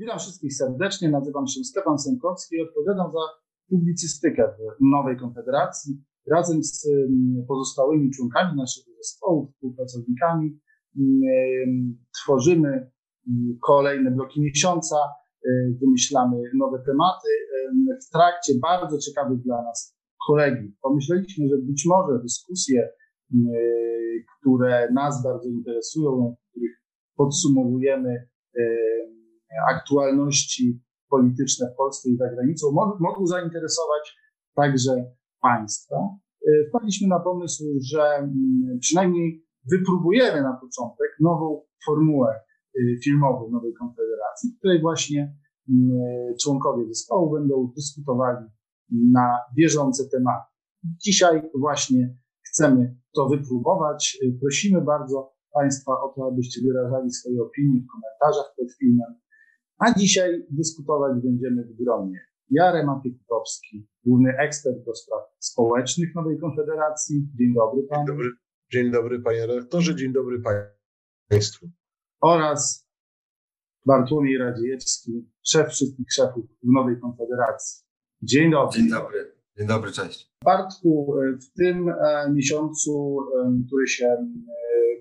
Witam wszystkich serdecznie. Nazywam się Stefan Sękowski i odpowiadam za publicystykę w Nowej Konfederacji. Razem z pozostałymi członkami naszego zespołu, współpracownikami, tworzymy kolejne bloki miesiąca, y, wymyślamy nowe tematy. W trakcie bardzo ciekawych dla nas kolegi pomyśleliśmy, że być może dyskusje, które nas bardzo interesują, w których podsumowujemy aktualności polityczne w Polsce i za granicą mogą zainteresować także państwa. E, wpadliśmy na pomysł, że przynajmniej wypróbujemy na początek nową formułę y, filmową Nowej Konfederacji, w której właśnie członkowie zespołu będą dyskutowali na bieżące tematy. Dzisiaj właśnie chcemy to wypróbować. Y, prosimy bardzo Państwa o to, abyście wyrażali swoje opinie w komentarzach pod filmem. A dzisiaj dyskutować będziemy w gronie. Jarem Apiekutowski, główny ekspert do spraw społecznych Nowej Konfederacji. Dzień dobry panu. Dzień dobry, dzień dobry panie redaktorze, dzień dobry państwu. Oraz Bartłomiej Radziejewski, szef wszystkich szefów w Nowej Konfederacji. Dzień dobry. Dzień dobry. Dzień dobry, cześć. Bartku, w tym e, miesiącu, e, który się e,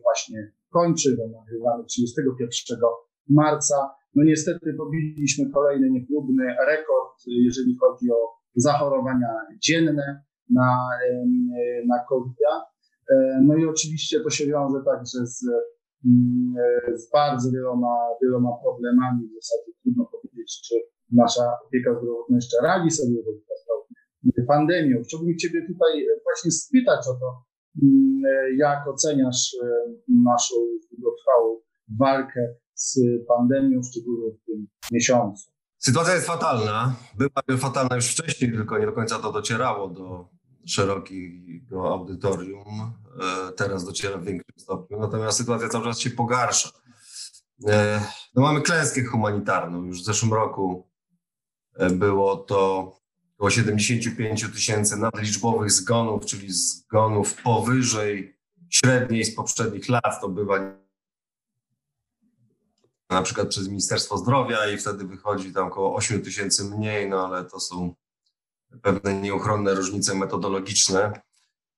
właśnie kończy, nagrywamy 31 marca, no niestety pobiliśmy kolejny niechlubny rekord, jeżeli chodzi o zachorowania dzienne na, na covid e, No i oczywiście to się wiąże także z, mm, z bardzo wieloma, wieloma problemami. W zasadzie trudno powiedzieć, czy nasza opieka zdrowotna jeszcze radzi sobie z pandemią. Chciałbym Ciebie tutaj właśnie spytać o to, mm, jak oceniasz e, naszą długotrwałą walkę z pandemią, szczególnie w tym miesiącu. Sytuacja jest fatalna. Była fatalna już wcześniej, tylko nie do końca to docierało do szerokiego audytorium. E, teraz dociera w większym stopniu. Natomiast sytuacja cały czas się pogarsza. E, no mamy klęskę humanitarną. Już w zeszłym roku e, było to około 75 tysięcy nadliczbowych zgonów, czyli zgonów powyżej średniej z poprzednich lat. To bywa na przykład przez Ministerstwo Zdrowia i wtedy wychodzi tam około 8 tysięcy mniej, no ale to są pewne nieuchronne różnice metodologiczne.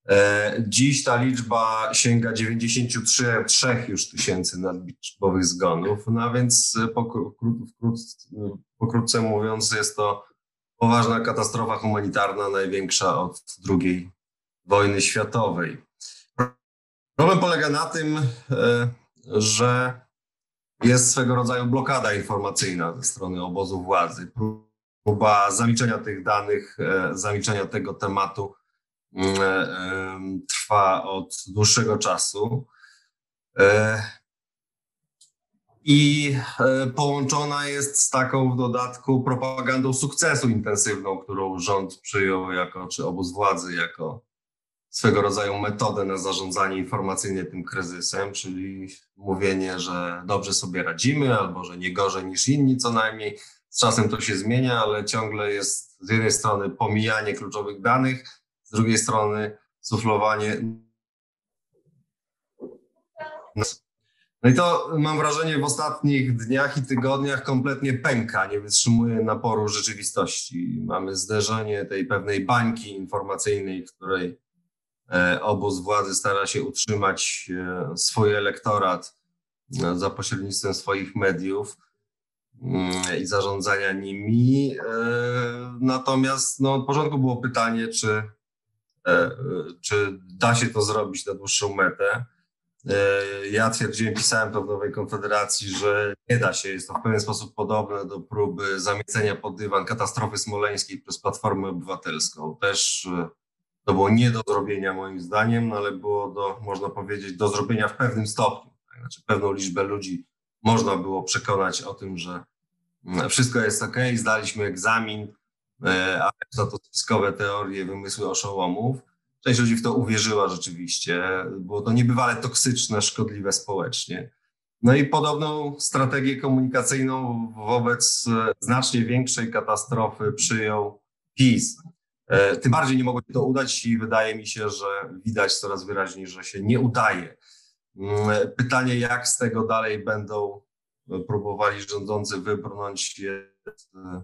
E, dziś ta liczba sięga 93 już tysięcy nadliczbowych zgonów, no a więc pokrótce mówiąc jest to poważna katastrofa humanitarna, największa od II wojny światowej. Problem polega na tym, e, że jest swego rodzaju blokada informacyjna ze strony obozu władzy. Próba zaliczenia tych danych, e, zaliczenia tego tematu mm, e, trwa od dłuższego czasu. E, I połączona jest z taką w dodatku propagandą sukcesu intensywną, którą rząd przyjął jako, czy obóz władzy jako swego rodzaju metodę na zarządzanie informacyjnie tym kryzysem, czyli mówienie, że dobrze sobie radzimy albo że nie gorzej niż inni co najmniej. Z czasem to się zmienia, ale ciągle jest z jednej strony pomijanie kluczowych danych, z drugiej strony suflowanie. No i to mam wrażenie w ostatnich dniach i tygodniach kompletnie pęka, nie wytrzymuje naporu rzeczywistości. Mamy zderzenie tej pewnej bańki informacyjnej, w której obóz władzy stara się utrzymać e, swój elektorat e, za pośrednictwem swoich mediów mm, i zarządzania nimi. Natomiast no, od początku było pytanie, czy, czy da się to zrobić na dłuższą metę. Ja twierdziłem, pisałem to w Nowej Konfederacji, że nie da się. Jest to w pewien sposób podobne do próby zamiecenia pod dywan katastrofy smoleńskiej przez Platformę Obywatelską. Też to było nie do zrobienia moim zdaniem, ale było do, można powiedzieć, do zrobienia w pewnym stopniu. Tak? Znaczy pewną liczbę ludzi można było przekonać o tym, że mm, wszystko jest ok, zdaliśmy egzamin, e, a za to spiskowe teorie, wymysły oszołomów. Część ludzi w to uwierzyła rzeczywiście. Było to niebywale toksyczne, szkodliwe społecznie. No i podobną strategię komunikacyjną wobec e, znacznie większej katastrofy przyjął PiS. E, tym bardziej nie mogło się to udać i wydaje mi się, że widać coraz wyraźniej, że się nie udaje. Mm, pytanie, jak z tego dalej będą próbowali rządzący wybrnąć, jest e,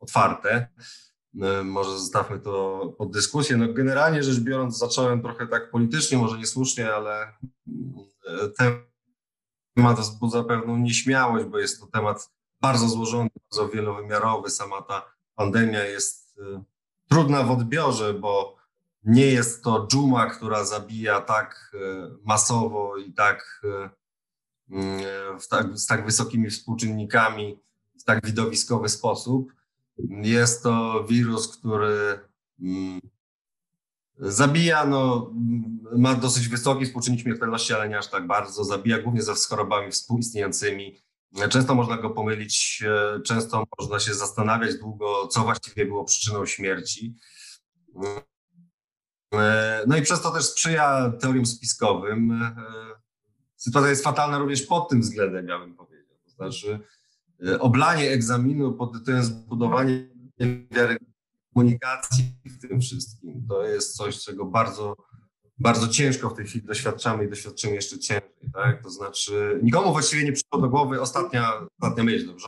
otwarte. E, może zostawmy to pod dyskusję. No generalnie rzecz biorąc, zacząłem trochę tak politycznie, może niesłusznie, ale temat wzbudza pewną nieśmiałość, bo jest to temat bardzo złożony, bardzo wielowymiarowy. Sama ta pandemia jest trudna w odbiorze, bo nie jest to dżuma, która zabija tak masowo i tak Mm, w tak, z tak wysokimi współczynnikami w tak widowiskowy sposób. Jest to wirus, który mm, zabija, no, ma dosyć wysoki współczynnik śmiertelności, ale nie aż tak bardzo. Zabija głównie ze chorobami współistniejącymi. Często można go pomylić, e, często można się zastanawiać długo, co właściwie było przyczyną śmierci. E, no i przez to też sprzyja teoriom spiskowym. E, sytuacja jest fatalna również pod tym względem, ja bym powiedział. To znaczy, oblanie egzaminu pod tytułem zbudowanie wiary komunikacji w tym wszystkim, to jest coś, czego bardzo, bardzo ciężko w tej chwili doświadczamy i doświadczymy jeszcze ciężej. Tak? To znaczy, nikomu właściwie nie przyszło do głowy, ostatnia, ostatnia myśl, dobrze?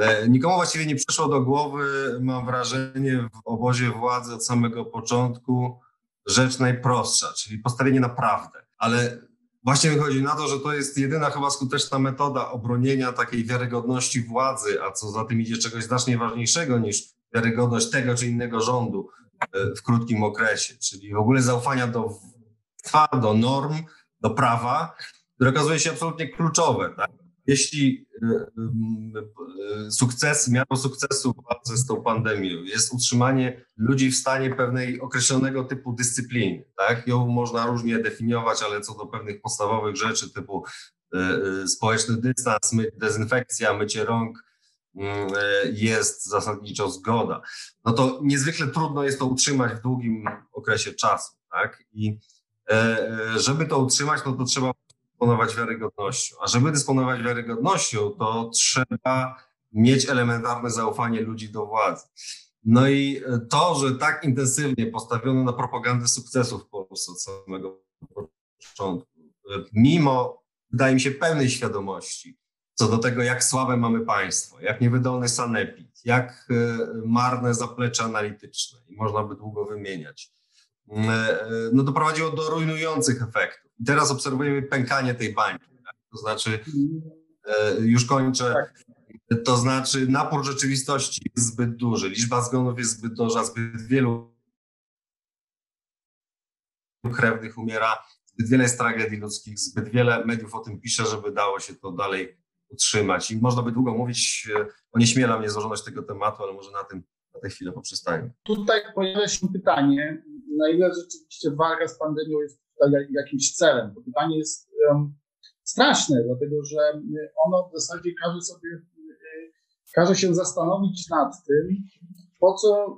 E, nikomu właściwie nie przyszło do głowy, mam wrażenie, w obozie władzy od samego początku rzecz najprostsza, czyli postawienie na prawdę. Ale Właśnie wychodzi na to, że to jest jedyna chyba skuteczna metoda obronienia takiej wiarygodności władzy, a co za tym idzie czegoś znacznie ważniejszego niż wiarygodność tego czy innego rządu e, w krótkim okresie, czyli w ogóle zaufania do do norm, do prawa, które okazuje się absolutnie kluczowe. Tak? jeśli e, e, sukces, miarą sukcesu walce z tą pandemią jest utrzymanie ludzi w stanie pewnej określonego typu dyscypliny, tak? Ją można różnie definiować, ale co do pewnych podstawowych rzeczy typu e, społeczny dystans, dezynfekcja, mycie rąk, jest zasadniczo zgoda. No to niezwykle trudno jest to utrzymać w długim okresie czasu, tak? I żeby to utrzymać, no to trzeba dysponować wiarygodnością. A żeby dysponować wiarygodnością, to trzeba mieć elementarne zaufanie ludzi do władzy. No i to, że tak intensywnie postawiono na propagandę sukcesów w Polsce od samego początku, mimo, wydaje mi się, pełnej świadomości co do tego, jak słabe mamy państwo, jak niewydolny sanepid, jak e, marne zaplecze analityczne i można by długo wymieniać, e, e, no doprowadziło do rujnujących efektów. I teraz obserwujemy pękanie tej bańki. Tak? To znaczy, e, już kończę. Tak. To znaczy, napór rzeczywistości jest zbyt duży, liczba zgonów jest zbyt duża, zbyt wielu krewnych umiera, zbyt wiele jest tragedii ludzkich, zbyt wiele mediów o tym pisze, żeby dało się to dalej utrzymać. I można by długo mówić, e, o nieśmiela mnie złożoność tego tematu, ale może na tym na tę chwilę poprzestajmy. Tutaj pojawia się pytanie, na ile rzeczywiście walka z pandemią jest jakimś celem. To pytanie jest um, straszne, dlatego że ono w zasadzie każe sobie, każe się zastanowić nad tym, po co y,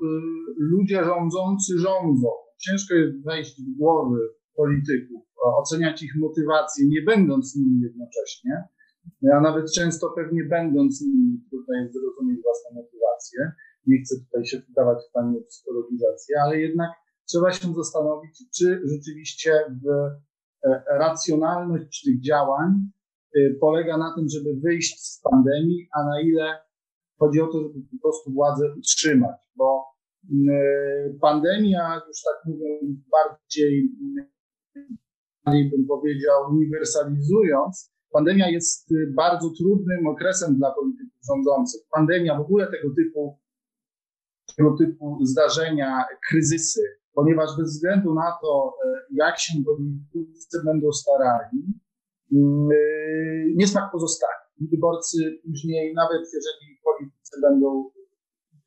ludzie rządzący rządzą. Ciężko jest wejść w głowy polityków, oceniać ich motywacje, nie będąc nimi jednocześnie, a nawet często pewnie będąc nimi, trudno jest zrozumieć własne motywacje. Nie chcę tutaj się wdawać w tanią psychologizację, ale jednak trzeba się zastanowić, czy rzeczywiście w e, racjonalność tych działań e, polega na tym, żeby wyjść z pandemii, a na ile chodzi o to, żeby po prostu władzę utrzymać, bo e, pandemia, już tak mówiąc bardziej, bym powiedział, uniwersalizując, pandemia jest bardzo trudnym okresem dla polityków rządzących. Pandemia, w ogóle tego typu, tego typu zdarzenia, kryzysy, ponieważ bez względu na to, e, jak się politycy będą starali, mm, e, niesmak pozostanie. Wyborcy później, nawet jeżeli politycy będą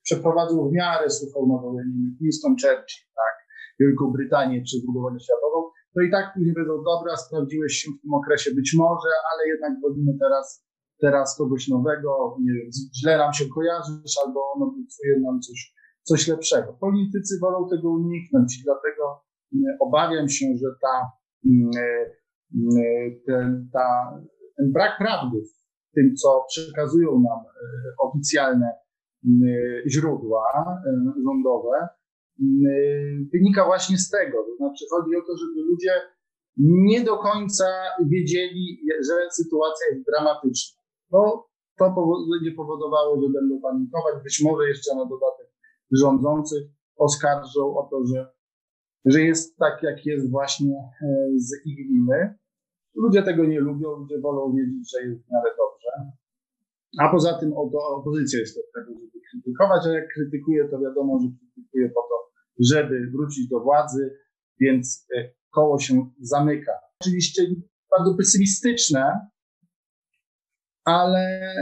przeprowadzą w miarę suchą nową Winston Churchill, tak, Wielką Brytanię przez II wojnę światową, to i tak później będą dobra, sprawdziłeś się w tym okresie być może, ale jednak wolimy teraz, teraz kogoś nowego, nie wiem, źle nam się kojarzysz, albo on obiecuje nam coś coś lepszego. Politycy wolą tego uniknąć i dlatego mm, obawiam się, że ta, mm, mm, ten, ta, ten brak prawdy w tym, co przekazują nam e, oficjalne źródła e, rządowe, wynika właśnie z tego. To znaczy chodzi o to, żeby ludzie nie do końca wiedzieli, że sytuacja jest dramatyczna. No, to będzie powodowało, że będą panikować. Być może jeszcze na dodatek rządzących oskarżą o to, że, że jest tak, jak jest właśnie z ich winy. Ludzie tego nie lubią, ludzie wolą wiedzieć, że jest w miarę dobrze. A poza tym opozycja jest od tego, żeby krytykować, a jak krytykuje, to wiadomo, że krytykuje po to, żeby wrócić do władzy, więc e, koło się zamyka. Oczywiście bardzo pesymistyczne, ale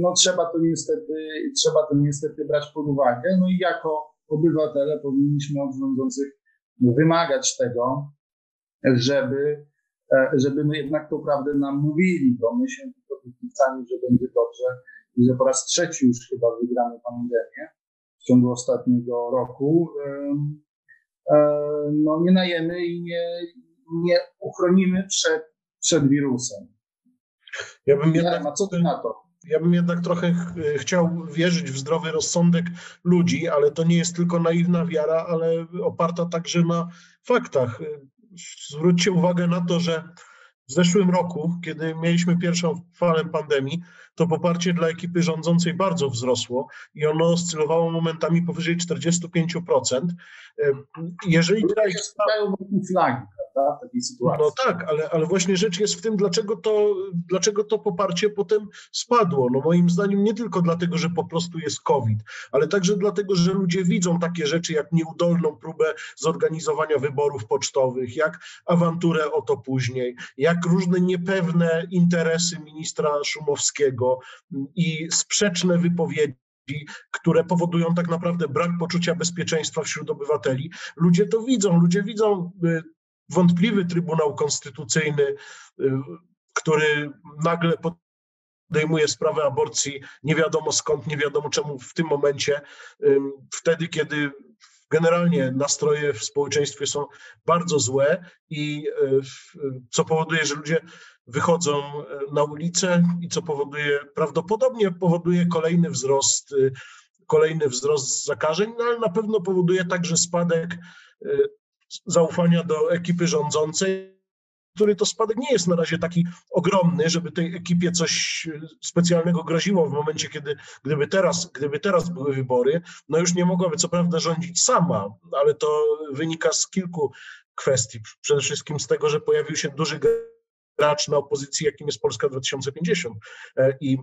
no, trzeba to niestety, trzeba to niestety brać pod uwagę. No i jako obywatele powinniśmy od rządzących wymagać tego, żeby, e, żeby my jednak tą prawdę nam mówili, bo my się obietnicami, że będzie dobrze i że po raz trzeci już chyba wygramy pandemię w ciągu ostatniego roku, no nie najemy i nie, nie uchronimy przed, przed wirusem. Ja bym jednak, a co ty na to? Ja bym jednak trochę chciał wierzyć w zdrowy rozsądek ludzi, ale to nie jest tylko naiwna wiara, ale oparta także na faktach. Zwróćcie uwagę na to, że w zeszłym roku, kiedy mieliśmy pierwszą falę pandemii, to poparcie dla ekipy rządzącej bardzo wzrosło i ono oscylowało momentami powyżej 45%. Jeżeli tutaj... wokół flagi prawda, w takiej sytuacji. No tak, ale, ale właśnie rzecz jest w tym, dlaczego to, dlaczego to poparcie potem spadło. No moim zdaniem nie tylko dlatego, że po prostu jest COVID, ale także dlatego, że ludzie widzą takie rzeczy jak nieudolną próbę zorganizowania wyborów pocztowych, jak awanturę o to później, jak różne niepewne interesy ministra Szumowskiego i sprzeczne wypowiedzi które powodują tak naprawdę brak poczucia bezpieczeństwa wśród obywateli. Ludzie to widzą, ludzie widzą y, wątpliwy Trybunał Konstytucyjny, y, który nagle podejmuje sprawę aborcji nie wiadomo skąd, nie wiadomo czemu w tym momencie, wtedy kiedy generalnie nastroje w społeczeństwie są bardzo złe i y, co powoduje, że ludzie wychodzą y, na ulicę i co powoduje, prawdopodobnie powoduje kolejny wzrost, kolejny wzrost zakażeń, no ale na pewno powoduje także spadek zaufania do ekipy rządzącej, który to spadek nie jest na razie taki ogromny, żeby tej ekipie coś specjalnego groziło w momencie, kiedy gdyby teraz, gdyby teraz były wybory, no już nie mogłaby co prawda rządzić sama, ale to wynika z kilku kwestii. Przede wszystkim z tego, że pojawił się duży gracz na opozycji, jakim jest Polska 2050 e, i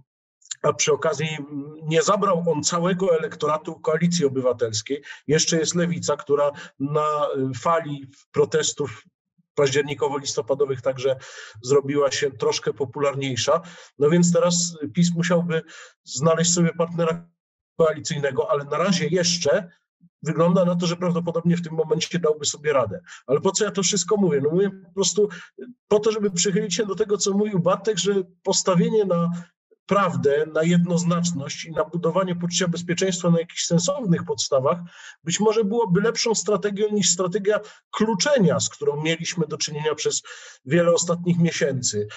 a przy okazji nie zabrał on całego elektoratu koalicji obywatelskiej. Jeszcze jest lewica, która na fali protestów październikowo-listopadowych także zrobiła się troszkę popularniejsza. No więc teraz PiS musiałby znaleźć sobie partnera koalicyjnego, ale na razie jeszcze wygląda na to, że prawdopodobnie w tym momencie dałby sobie radę. Ale po co ja to wszystko mówię? No mówię po prostu po to, żeby przychylić się do tego, co mówił Bartek, że postawienie na prawdę, na jednoznaczność i na budowanie poczucia bezpieczeństwa na jakichś sensownych podstawach, być może byłoby lepszą strategią niż strategia kluczenia, z którą mieliśmy do czynienia przez wiele ostatnich miesięcy.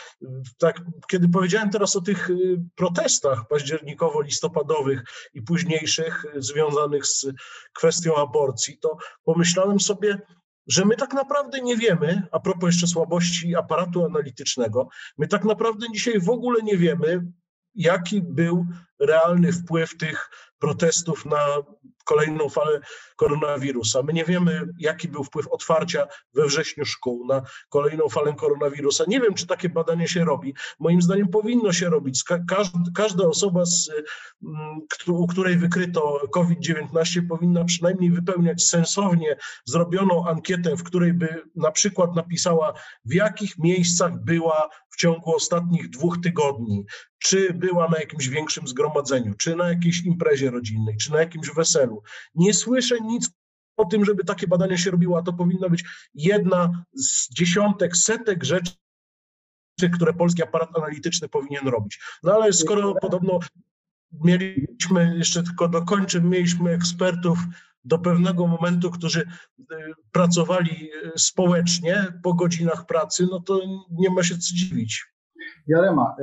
Tak, kiedy powiedziałem teraz o tych y, protestach październikowo-listopadowych i późniejszych y, związanych z kwestią aborcji, to pomyślałem sobie, że my tak naprawdę nie wiemy, a propos jeszcze słabości aparatu analitycznego, my tak naprawdę dzisiaj w ogóle nie wiemy, jaki był realny wpływ tych protestów na kolejną falę koronawirusa. My nie wiemy, jaki był wpływ otwarcia we wrześniu szkół na kolejną falę koronawirusa. Nie wiem, czy takie badanie się robi. Moim zdaniem powinno się robić. Każda osoba, z, mm, u której wykryto COVID-19, powinna przynajmniej wypełniać sensownie zrobioną ankietę, w której by na przykład napisała, w jakich miejscach była w ciągu ostatnich dwóch tygodni, czy była na jakimś większym zgromadzeniu, czy na jakiejś imprezie rodzinnej, czy na jakimś weselu. Nie słyszę nic o tym, żeby takie badania się robiło, a to powinna być jedna z dziesiątek, setek rzeczy, które polski aparat analityczny powinien robić. No ale skoro podobno mieliśmy, jeszcze tylko dokończę, mieliśmy ekspertów do pewnego momentu, którzy y, pracowali y, społecznie po godzinach pracy, no to nie ma się co dziwić. Jarema,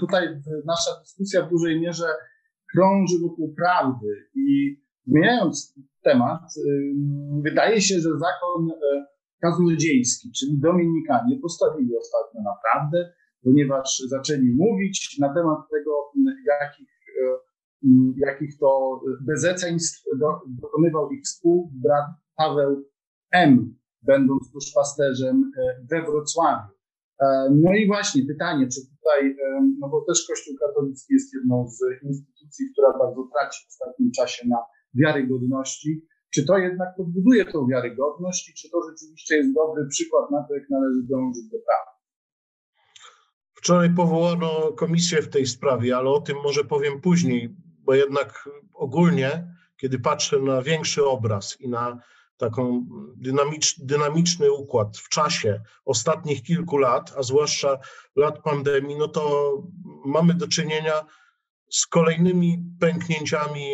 tutaj nasza dyskusja w dużej mierze krąży wokół prawdy i zmieniając temat, wydaje się, że zakon e, kaznodziejski, czyli Dominikanie postawili ostatnio na prawdę, ponieważ zaczęli mówić na temat tego, jakich, jakich to bezeceństw dokonywał ich współbrat Paweł M., będąc duszpasterzem we Wrocławiu. No i właśnie pytanie, czy tutaj, no bo też Kościół katolicki jest jedną z instytucji, która bardzo traci w ostatnim czasie na wiarygodności, czy to jednak podbuduje tą wiarygodność i czy to rzeczywiście jest dobry przykład na to, jak należy dążyć do prawa? Wczoraj powołano komisję w tej sprawie, ale o tym może powiem później, bo jednak ogólnie, kiedy patrzę na większy obraz i na taką dynamicz, dynamiczny układ w czasie ostatnich kilku lat, a zwłaszcza lat pandemii, no to mamy do czynienia z kolejnymi pęknięciami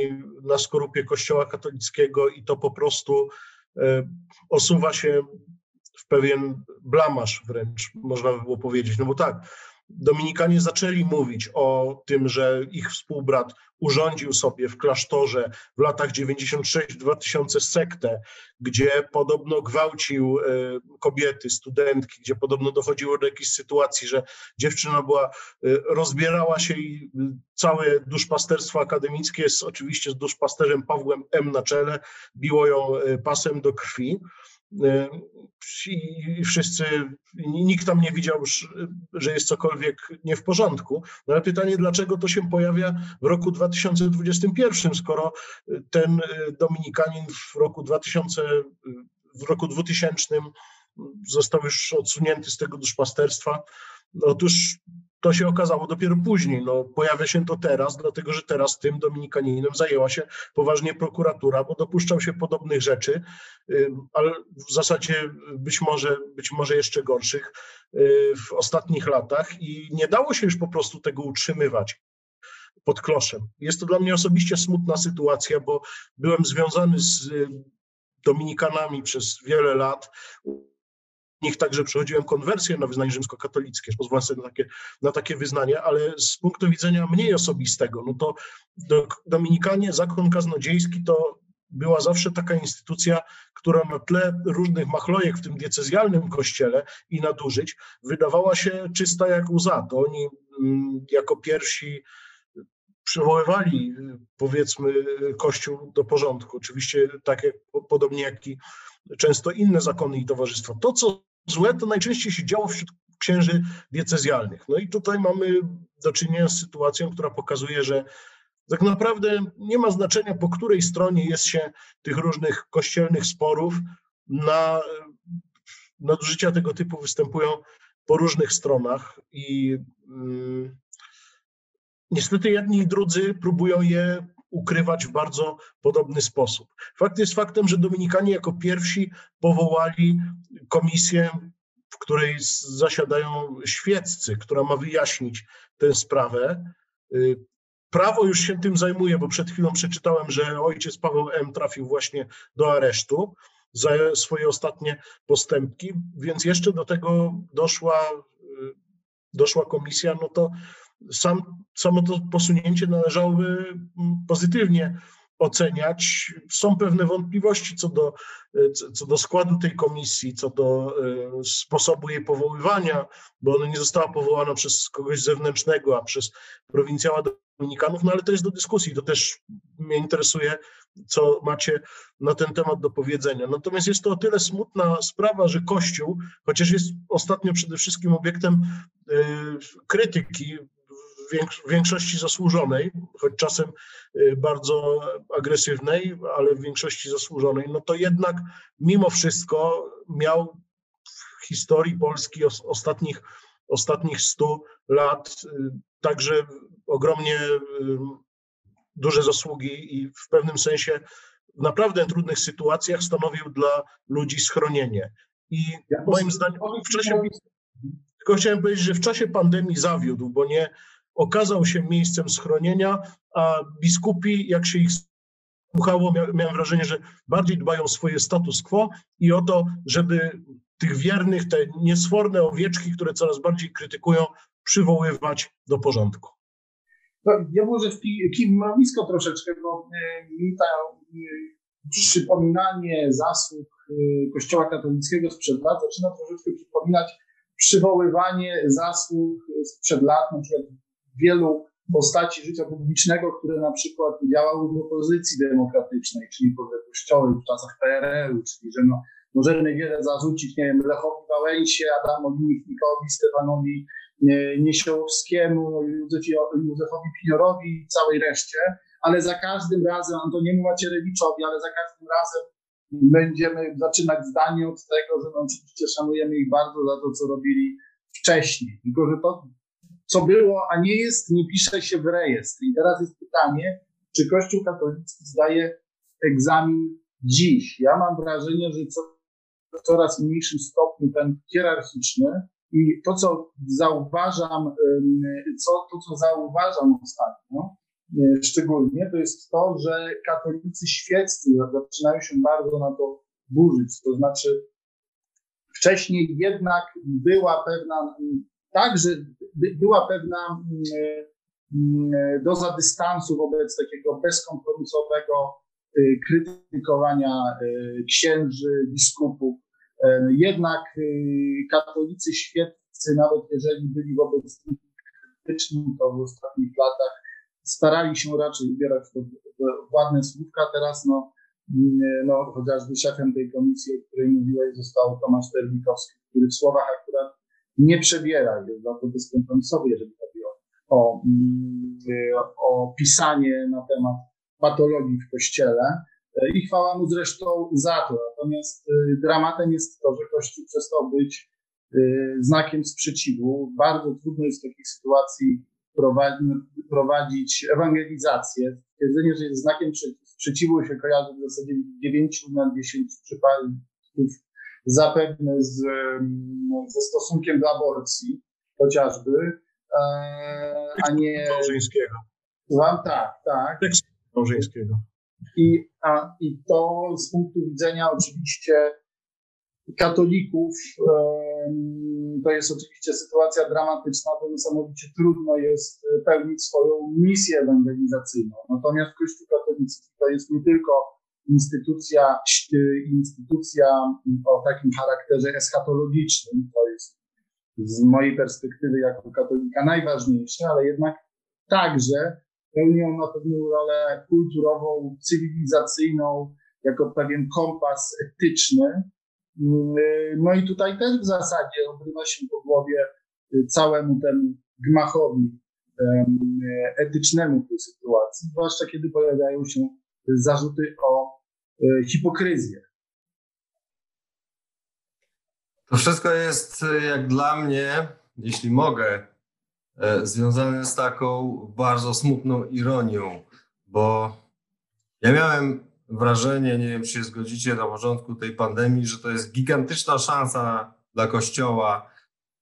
na skorupie Kościoła katolickiego i to po prostu e, osuwa się w pewien blamasz wręcz, można by było powiedzieć. No bo tak, Dominikanie zaczęli mówić o tym, że ich współbrat urządził sobie w klasztorze w latach 96-2000 sektę, gdzie podobno gwałcił e, kobiety, studentki, gdzie podobno dochodziło do jakiejś sytuacji, że dziewczyna była, e, rozbierała się i całe duszpasterstwo akademickie jest oczywiście z duszpasterzem Pawłem M na czele, biło ją e, pasem do krwi. E, i wszyscy, nikt tam nie widział, że jest cokolwiek nie w porządku. No ale pytanie, dlaczego to się pojawia w roku 2021, skoro ten e, Dominikanin w roku 2000, w roku 2000 został już odsunięty z tego duszpasterstwa. Otóż to się okazało dopiero później. No, pojawia się to teraz, dlatego że teraz tym dominikaninem zajęła się poważnie prokuratura, bo dopuszczał się podobnych rzeczy, ale w zasadzie być może, być może jeszcze gorszych y, w ostatnich latach i nie dało się już po prostu tego utrzymywać pod kloszem. Jest to dla mnie osobiście smutna sytuacja, bo byłem związany z y, Dominikanami przez wiele lat nich także przechodziłem konwersję na wyznanie rzymskokatolickie, pozwolę sobie na takie, na takie wyznanie, ale z punktu widzenia mniej osobistego, no to do, Dominikanie, zakon kaznodziejski to była zawsze taka instytucja, która na tle różnych machlojek w tym diecezjalnym kościele i nadużyć wydawała się czysta jak łza. To oni mm, jako pierwsi przywoływali, powiedzmy, Kościół do porządku. Oczywiście tak jak, podobnie jak i często inne zakony i towarzystwa. To, co złe, to najczęściej się działo wśród księży diecezjalnych. No i tutaj mamy do czynienia z sytuacją, która pokazuje, że tak naprawdę nie ma znaczenia, po której stronie jest się tych różnych kościelnych sporów. Na nadużycia tego typu występują po różnych stronach i mm, niestety jedni i drudzy próbują je ukrywać w bardzo podobny sposób. Fakt jest faktem, że Dominikanie jako pierwsi powołali komisję, w której zasiadają świeccy, która ma wyjaśnić tę sprawę. Y, prawo już się tym zajmuje, bo przed chwilą przeczytałem, że ojciec Paweł M. trafił właśnie do aresztu za swoje ostatnie postępki, więc jeszcze do tego doszła, y, doszła komisja, no to sam, samo to posunięcie należałoby mm, pozytywnie oceniać. Są pewne wątpliwości co do, co do składu tej komisji, co do e, sposobu jej powoływania, bo ona nie została powołana przez kogoś zewnętrznego, a przez prowincjała Dominikanów, no ale to jest do dyskusji. To też mnie interesuje, co macie na ten temat do powiedzenia. Natomiast jest to o tyle smutna sprawa, że Kościół, chociaż jest ostatnio przede wszystkim obiektem e, krytyki w większości zasłużonej, choć czasem y, bardzo agresywnej, ale w większości zasłużonej, no to jednak mimo wszystko miał w historii Polski ostatnich, ostatnich 100 lat y, także ogromnie y, duże zasługi i w pewnym sensie w naprawdę trudnych sytuacjach stanowił dla ludzi schronienie. I moim zdaniem w czasie, tylko chciałem powiedzieć, że w czasie pandemii zawiódł, bo nie, okazał się miejscem schronienia, a biskupi, jak się ich słuchało, miałem wrażenie, że bardziej dbają o swoje status quo i o to, żeby tych wiernych, te niesforne owieczki, które coraz bardziej krytykują, przywoływać do porządku. No, ja może blisko troszeczkę, bo e, mi ta e, przypominanie zasług e, Kościoła katolickiego sprzed lat zaczyna troszeczkę przypominać przywoływanie zasług sprzed lat, na przykład wielu postaci życia publicznego, które na przykład działały w opozycji demokratycznej, czyli podległościowej w czasach PRL-u, czyli że no, możemy wiele zarzucić, nie wiem, Lechowi Wałęsie, Adamowi Michnikowi, Stefanowi Niesiołowskiemu, Józefowi Piniorowi i całej reszcie, ale za każdym razem, Antoniemu Macierewiczowi, ale za każdym razem będziemy zaczynać zdanie od tego, że no oczywiście szanujemy ich bardzo za to, co robili wcześniej. Tylko, że to, co było, a nie jest, nie pisze się w rejestr. I teraz jest pytanie, czy Kościół katolicki zdaje egzamin dziś? Ja mam wrażenie, że co, w coraz mniejszym stopniu ten hierarchiczny i to, co zauważam, co, to, co zauważam ostatnio, e, szczególnie, to jest to, że katolicy świeccy zaczynają się bardzo na to burzyć. To znaczy, wcześniej jednak była pewna, także była pewna doza dystansu wobec takiego bezkompromisowego e, krytykowania e, księży, biskupów, jednak katolicy świeccy, nawet jeżeli byli wobec nich krytyczni, to w ostatnich latach starali się raczej ubierać to w ładne słówka. Teraz no, mm, no, chociażby szefem tej komisji, o której mówiłeś, został Tomasz Terlikowski, który w słowach akurat nie przebiera, jest to bezkompromisowy, jeżeli chodzi o, o, mm, o pisanie na temat patologii w kościele. I chwała mu zresztą za to. Natomiast y, dramatem jest to, że Kościół przestał być y, znakiem sprzeciwu. Bardzo trudno jest w takiej sytuacji prowadzić ewangelizację. Twierdzenie, że jest znakiem sprzeciwu się kojarzy w zasadzie 9 na 10 przypadków zapewne z, ze stosunkiem do aborcji chociażby, e, a nie... Małżeńskiego. Słucham? Tak, tak. Tekstu małżeńskiego. I, a, I to z punktu widzenia oczywiście katolików to jest oczywiście sytuacja dramatyczna, bo niesamowicie trudno jest pełnić swoją misję ewangelizacyjną. Natomiast Kościół katolicki to jest nie tylko instytucja, instytucja o takim charakterze eschatologicznym, to jest z mojej perspektywy jako katolika najważniejsze, ale jednak także pełnią na pewną rolę kulturową, cywilizacyjną, jako pewien kompas etyczny. No i tutaj też w zasadzie obrywa się po głowie całemu temu gmachowi etycznemu tej sytuacji, zwłaszcza kiedy pojawiają się zarzuty o hipokryzję. To wszystko jest, jak dla mnie, jeśli mogę E, związane z taką bardzo smutną ironią, bo ja miałem wrażenie, nie wiem czy się zgodzicie, na początku tej pandemii, że to jest gigantyczna szansa dla Kościoła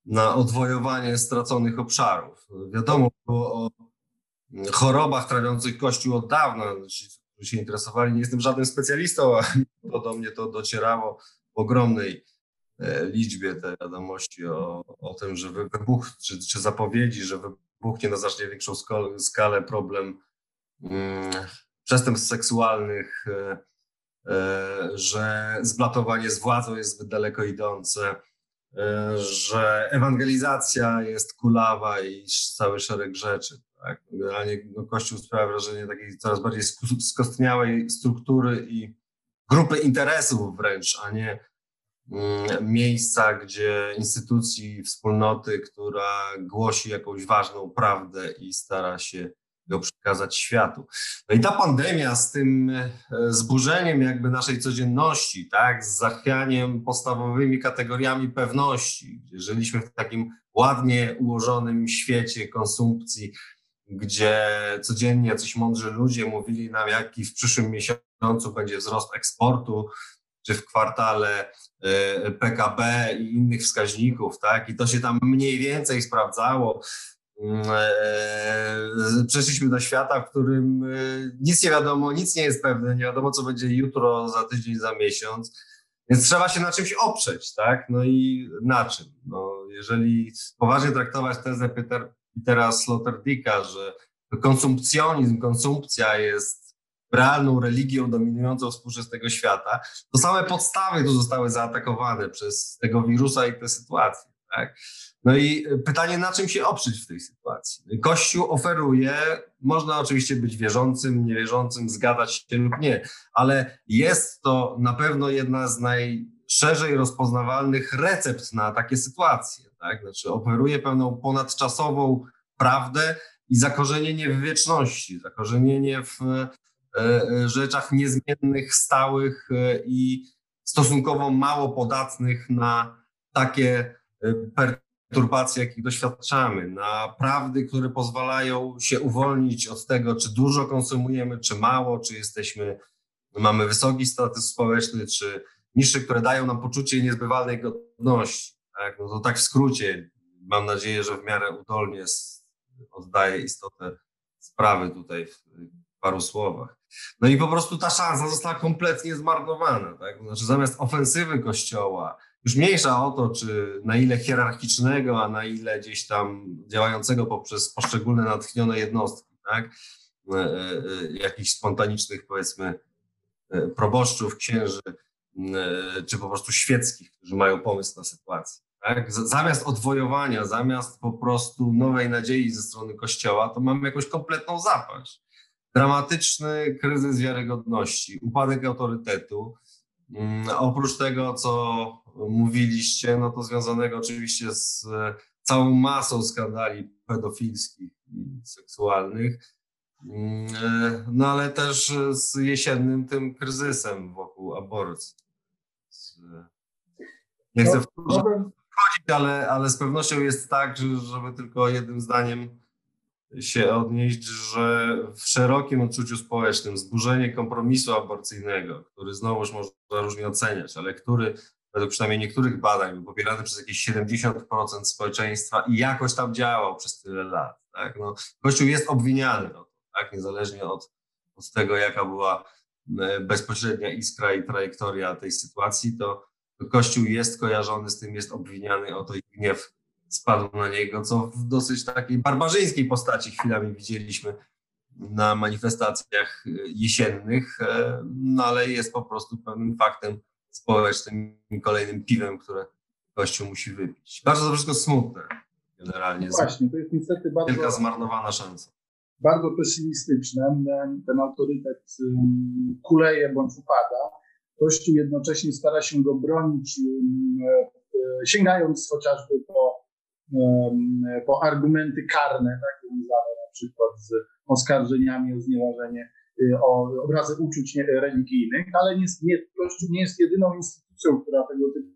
na odwojowanie straconych obszarów. Wiadomo było o chorobach trawiących Kościół od dawna. Którzy się interesowali, nie jestem żadnym specjalistą, a do mnie to docierało w ogromnej E, liczbie te wiadomości o, o tym, że wybuch, czy, czy zapowiedzi, że wybuchnie na znacznie większą skalę problem hmm, przestępstw seksualnych, e, e, że zblatowanie z władzą jest daleko idące, że ewangelizacja jest kulawa i cały szereg rzeczy. Tak? Generalnie no, Kościół sprawia wrażenie takiej coraz bardziej skostniałej struktury i grupy interesów wręcz, a nie Mm, miejsca, gdzie instytucji, wspólnoty, która głosi jakąś ważną prawdę i stara się go przekazać światu. No i ta pandemia z tym e, zburzeniem jakby naszej codzienności, tak, z zachwianiem podstawowymi kategoriami pewności, gdzie żyliśmy w takim ładnie ułożonym świecie konsumpcji, gdzie codziennie jacyś mądrzy ludzie mówili nam, jaki w przyszłym miesiącu będzie wzrost eksportu, czy w kwartale e, PKB i innych wskaźników, tak? I to się tam mniej więcej sprawdzało. Mm, e, przeszliśmy do świata, w którym e, nic nie wiadomo, nic nie jest pewne, nie wiadomo, co będzie jutro, za tydzień, za miesiąc. Więc trzeba się na czymś oprzeć, tak? No i na czym? No, jeżeli poważnie traktować tezę Peter, Petera Slotterdicka, że konsumpcjonizm, konsumpcja jest realną religią dominującą współczesnego świata, to same podstawy tu zostały zaatakowane przez tego wirusa i tę sytuację. Tak? No i pytanie, na czym się oprzeć w tej sytuacji? Kościół oferuje, można oczywiście być wierzącym, niewierzącym, zgadzać się lub nie, ale jest to na pewno jedna z najszerzej rozpoznawalnych recept na takie sytuacje. Tak? Znaczy oferuje pewną ponadczasową prawdę i zakorzenienie w wieczności, zakorzenienie w e, e, rzeczach niezmiennych, stałych e, i stosunkowo mało podatnych na takie perturbacje, jakich doświadczamy, na prawdy, które pozwalają się uwolnić od tego, czy dużo konsumujemy, czy mało, czy jesteśmy, mamy wysoki status społeczny, czy niższy, które dają nam poczucie niezbywalnej godności. Tak? No to tak w skrócie, mam nadzieję, że w miarę udolnie oddaję istotę sprawy tutaj w paru słowach. No i po prostu ta szansa została kompletnie zmarnowana. Tak? Znaczy, zamiast ofensywy Kościoła, już mniejsza o to, czy na ile hierarchicznego, a na ile gdzieś tam działającego poprzez poszczególne natchnione jednostki, tak? E, e, e, jakichś spontanicznych, powiedzmy, proboszczów, księży, czy po prostu świeckich, którzy mają pomysł na sytuację. Tak? Zamiast odwojowania, zamiast po prostu nowej nadziei ze strony Kościoła, to mamy jakąś kompletną zapaść. Dramatyczny kryzys wiarygodności, upadek autorytetu. Mm, oprócz tego, co mówiliście, no to związanego oczywiście z e, całą masą skandali pedofilskich i seksualnych, mm, e, no ale też z jesiennym tym kryzysem wokół aborcji. Nie chcę no, wchodzić, ale, ale z pewnością jest tak, że, żeby tylko jednym zdaniem się odnieść, że w szerokim odczuciu społecznym zburzenie kompromisu aborcyjnego, który znowuż można różnie oceniać, ale który według przynajmniej niektórych badań był popierany przez jakieś 70% społeczeństwa i jakoś tam działał przez tyle lat. Tak? No, Kościół jest obwiniany o to, tak? niezależnie od, od tego, jaka była e, bezpośrednia iskra i trajektoria tej sytuacji, to Kościół jest kojarzony z tym, jest obwiniany o to i gniew spadł na niego, co w dosyć takiej barbarzyńskiej postaci chwilami widzieliśmy na manifestacjach jesiennych, e, no ale jest po prostu pewnym faktem społecznym i kolejnym piwem, które Kościół musi wypić. Bardzo to wszystko smutne generalnie. No właśnie, to jest niestety bardzo... Wielka zmarnowana szansa. Bardzo pesymistyczne. Ten autorytet kuleje bądź upada Kościół jednocześnie stara się go bronić, e, sięgając chociażby po, po argumenty karne, tak, związane na przykład z oskarżeniami o znieważenie, y, o obrazy uczuć religijnych, ale nie, nie, Kościół nie jest jedyną instytucją, która tego typu,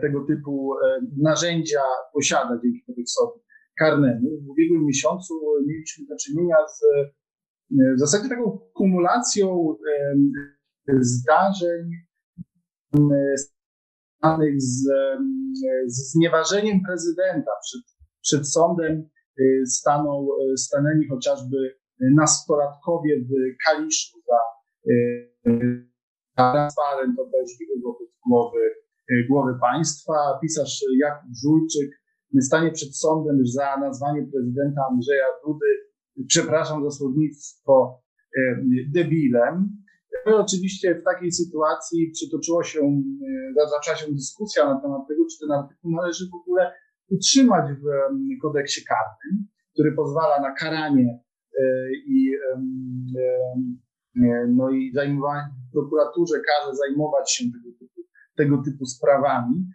tego typu e, narzędzia posiada dzięki kodeksowi karnemu. W ubiegłym miesiącu mieliśmy do czynienia z w zasadzie taką kumulacją zdarzeń związanych z, z znieważeniem prezydenta przed, przed sądem y, staną, y, stanęli chociażby nastolatkowie w Kaliszu za y, transparent obraźliwy wobec głowy, głowy państwa. Pisarz Jakub Żulczyk stanie przed sądem za nazwanie prezydenta Andrzeja Dudy, przepraszam za słownictwo, debilem. No oczywiście w takiej sytuacji przytoczyło się, e, zaczęła się dyskusja na temat tego, czy ten artykuł należy w ogóle utrzymać w kodeksie karnym, który pozwala na karanie e, i, e, no i zajmowanie, prokuraturze każe zajmować się tego typu, tego typu sprawami.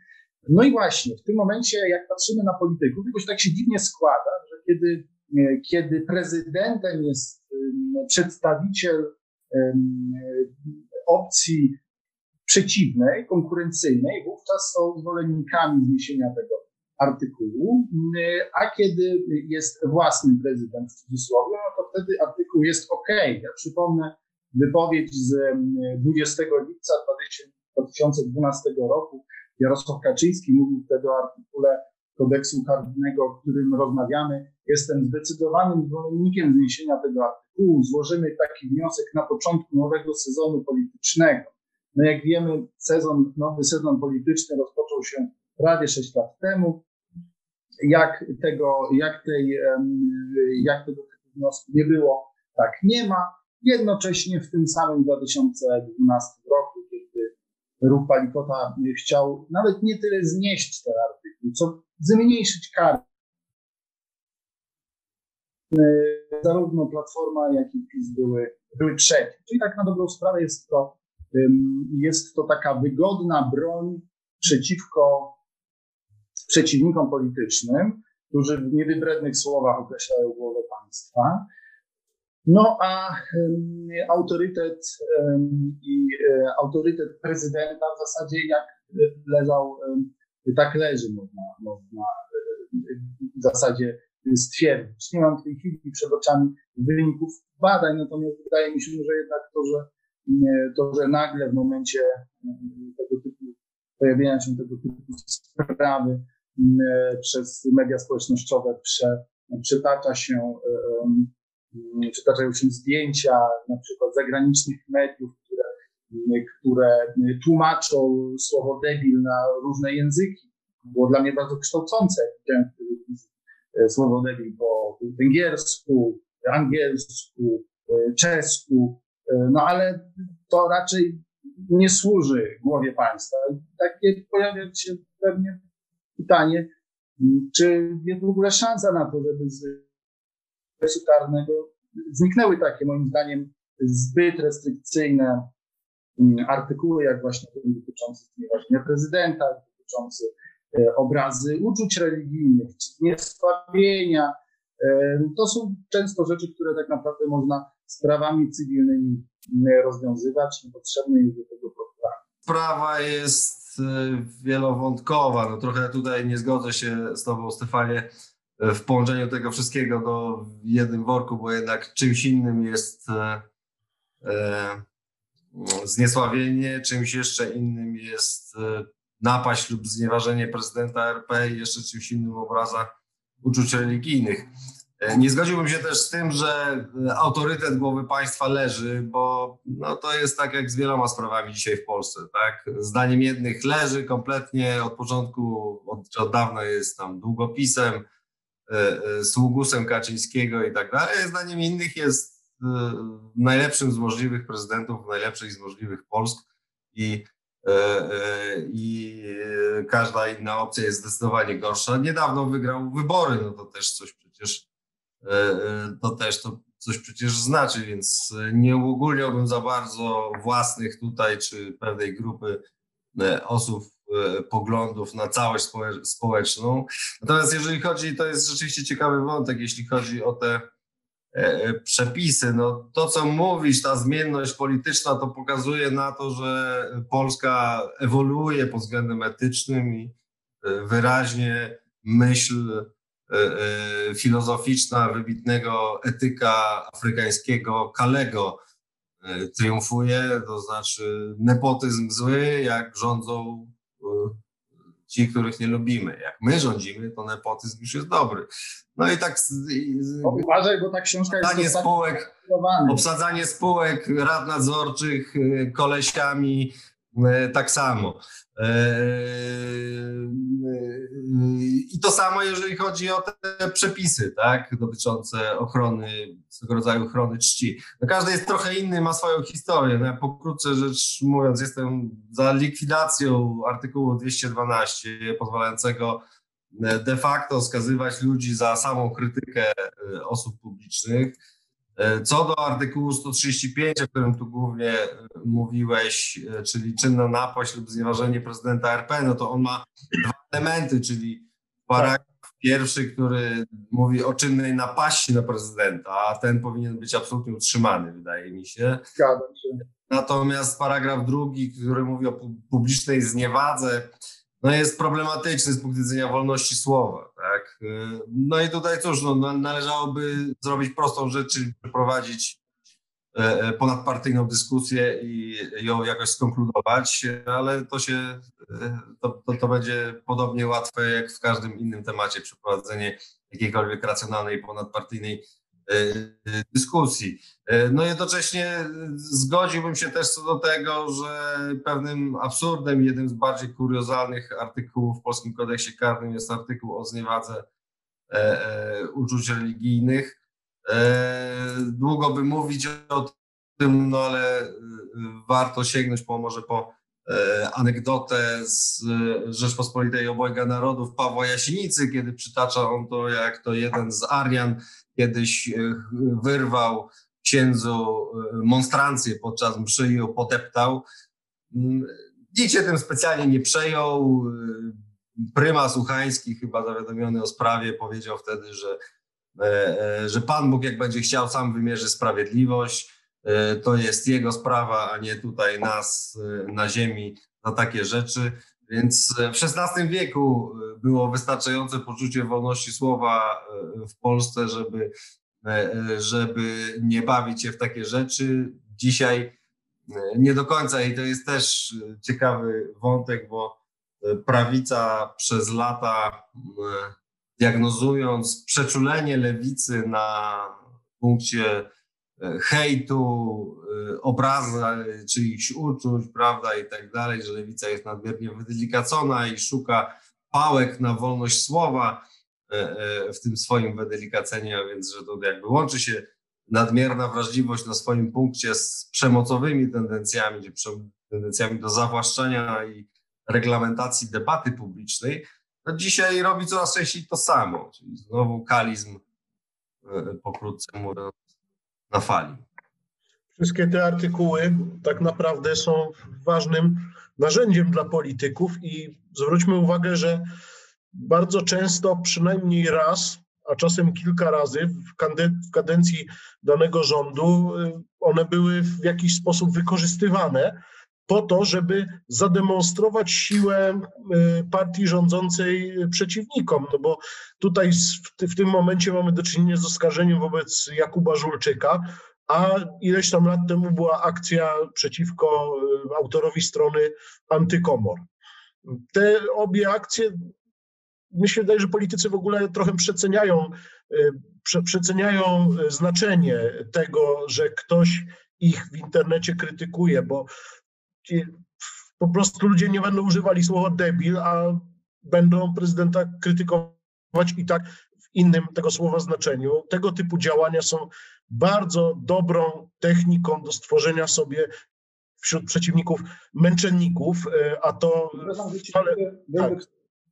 No i właśnie w tym momencie, jak patrzymy na polityków, jakoś tak się dziwnie składa, że kiedy, kiedy prezydentem jest przedstawiciel opcji przeciwnej, konkurencyjnej, wówczas są zwolennikami zniesienia tego artykułu, a kiedy jest własny prezydent w cudzysłowie, no to wtedy artykuł jest ok. Ja przypomnę wypowiedź z 20 lipca 2012 roku. Jarosław Kaczyński mówił wtedy o artykule kodeksu karnego, o którym rozmawiamy. Jestem zdecydowanym zwolennikiem zniesienia tego artykułu. Złożymy taki wniosek na początku nowego sezonu politycznego. No jak wiemy, sezon, nowy sezon polityczny rozpoczął się prawie 6 lat temu. Jak tego, jak tej, jak tego wniosku nie było, tak nie ma. Jednocześnie w tym samym 2012 roku, kiedy ruch Palikota chciał nawet nie tyle znieść ten artykuł, co zmniejszyć kary. Zarówno Platforma, jak i PiS były, były przeciw. Czyli tak na dobrą sprawę jest to, jest to taka wygodna broń przeciwko przeciwnikom politycznym, którzy w niewybrednych słowach określają głowę państwa. No a autorytet i um, autorytet prezydenta w zasadzie jak leżał, tak leży, można, można w zasadzie stwierdzić. Nie mam w tej chwili przed oczami wyników badań, natomiast wydaje mi się, że jednak to, że, to, że nagle w momencie tego typu pojawienia się tego typu sprawy przez media społecznościowe prze, przytacza się przytaczają się zdjęcia na przykład zagranicznych mediów, które, które tłumaczą słowo debil na różne języki. Było dla mnie bardzo kształcące, w telewizji słowo debil po węgiersku, angielsku, czesku, no ale to raczej nie służy głowie państwa. Takie pojawia się pewnie pytanie, czy jest w ogóle szansa na to, żeby z procesu karnego zniknęły takie, moim zdaniem, zbyt restrykcyjne artykuły, jak właśnie ten dotyczący znieważenia prezydenta, dotyczący obrazy uczuć religijnych, czy zniesławienia. To są często rzeczy, które tak naprawdę można sprawami cywilnymi rozwiązywać, niepotrzebne jest do tego prokuratora. Sprawa jest wielowątkowa. No trochę tutaj nie zgodzę się z Tobą, Stefanie, w połączeniu tego wszystkiego do jednym worku, bo jednak czymś innym jest e, e, zniesławienie, czymś jeszcze innym jest e, napaść lub znieważenie prezydenta RP i jeszcze czymś innym obraza uczuć religijnych. Nie zgodziłbym się też z tym, że autorytet głowy państwa leży, bo no, to jest tak jak z wieloma sprawami dzisiaj w Polsce. Tak? Zdaniem jednych leży kompletnie od początku, od, od dawna jest tam długopisem, sługusem Kaczyńskiego i tak dalej. Zdaniem innych jest najlepszym z możliwych prezydentów, najlepszej z możliwych Polsk i, i każda inna opcja jest zdecydowanie gorsza. Niedawno wygrał wybory, no to też coś przecież to też to coś przecież znaczy, więc nie uogólniałbym za bardzo własnych tutaj czy pewnej grupy osób poglądów na całość społeczną. Natomiast jeżeli chodzi, to jest rzeczywiście ciekawy wątek, jeśli chodzi o te przepisy, no to co mówisz, ta zmienność polityczna to pokazuje na to, że Polska ewoluuje pod względem etycznym i wyraźnie myśl filozoficzna wybitnego etyka afrykańskiego Kalego triumfuje, to znaczy nepotyzm zły, jak rządzą ci, których nie lubimy. Jak my rządzimy, to nepotyzm już jest dobry. No i tak. Uważaj, bo ta książka jest. Obsadzanie spółek, obsadzanie spółek, rad nadzorczych kolesiami, tak samo. I to samo, jeżeli chodzi o te przepisy, tak, dotyczące ochrony, swego rodzaju ochrony czci. No każdy jest trochę inny, ma swoją historię. No ja pokrótce rzecz mówiąc, jestem za likwidacją artykułu 212, pozwalającego de facto skazywać ludzi za samą krytykę osób publicznych. Co do artykułu 135, o którym tu głównie mówiłeś, czyli czynna napaść lub znieważenie prezydenta RP, no to on ma dwa elementy, czyli paragraf pierwszy, który mówi o czynnej napaści na prezydenta, a ten powinien być absolutnie utrzymany, wydaje mi się. Zgadzam się. Natomiast paragraf drugi, który mówi o publicznej zniewadze, no jest problematyczny z punktu widzenia wolności słowa. Tak? No i tutaj cóż, no, należałoby zrobić prostą rzecz, czyli przeprowadzić ponadpartyjną dyskusję i ją jakoś skonkludować, ale to się, to, to, to będzie podobnie łatwe jak w każdym innym temacie przeprowadzenie jakiejkolwiek racjonalnej ponadpartyjnej dyskusji. No jednocześnie zgodziłbym się też co do tego, że pewnym absurdem, jednym z bardziej kuriozalnych artykułów w Polskim Kodeksie Karnym jest artykuł o zniewadze uczuć religijnych. Długo by mówić o tym, no ale warto sięgnąć po może po e, anegdotę z Rzeczpospolitej Obojga Narodów Pawła Jasinicy, kiedy przytacza on to, jak to jeden z Arian kiedyś wyrwał księdzu monstrancję podczas mszy i ją poteptał. Mm, nikt się tym specjalnie nie przejął. Prymas Uchański, chyba zawiadomiony o sprawie, powiedział wtedy, że, e, e, że Pan Bóg, jak będzie chciał, sam wymierzy sprawiedliwość. E, to jest jego sprawa, a nie tutaj nas na ziemi za takie rzeczy. Więc w XVI wieku było wystarczające poczucie wolności słowa w Polsce, żeby, żeby nie bawić się w takie rzeczy. Dzisiaj nie do końca i to jest też ciekawy wątek, bo prawica przez lata diagnozując przeczulenie lewicy na punkcie e, hejtu, e, obraza czyichś uczuć, prawda, i tak dalej, że lewica jest nadmiernie wydelikacona i szuka pałek na wolność słowa e, w tym swoim wydelikaceniu, a więc, że to jakby łączy się nadmierna wrażliwość na swoim punkcie z przemocowymi tendencjami, tendencjami do zawłaszczenia i reglamentacji debaty publicznej, dzisiaj robi coraz częściej to samo, czyli znowu kalizm, e, pokrótce mówiąc, na fali. Wszystkie te artykuły tak naprawdę są ważnym narzędziem dla polityków i zwróćmy uwagę, że bardzo często, przynajmniej raz, a czasem kilka razy w kadencji danego rządu, e, one były w jakiś sposób wykorzystywane po to, żeby zademonstrować siłę y, partii rządzącej przeciwnikom. No bo tutaj w tym momencie mamy do czynienia z oskarżeniem wobec Jakuba Żulczyka, a ileś tam lat temu była akcja przeciwko y, autorowi strony Antykomor. Te obie akcje, wydaje, że politycy w ogóle trochę przeceniają, prze, przeceniają znaczenie tego, że ktoś ich w internecie krytykuje, bo po prostu ludzie nie będą używali słowa debil, a będą prezydenta krytykować i tak w innym tego słowa znaczeniu. Tego typu działania są bardzo dobrą techniką do stworzenia sobie wśród przeciwników męczenników, e, a to... Ale, tak.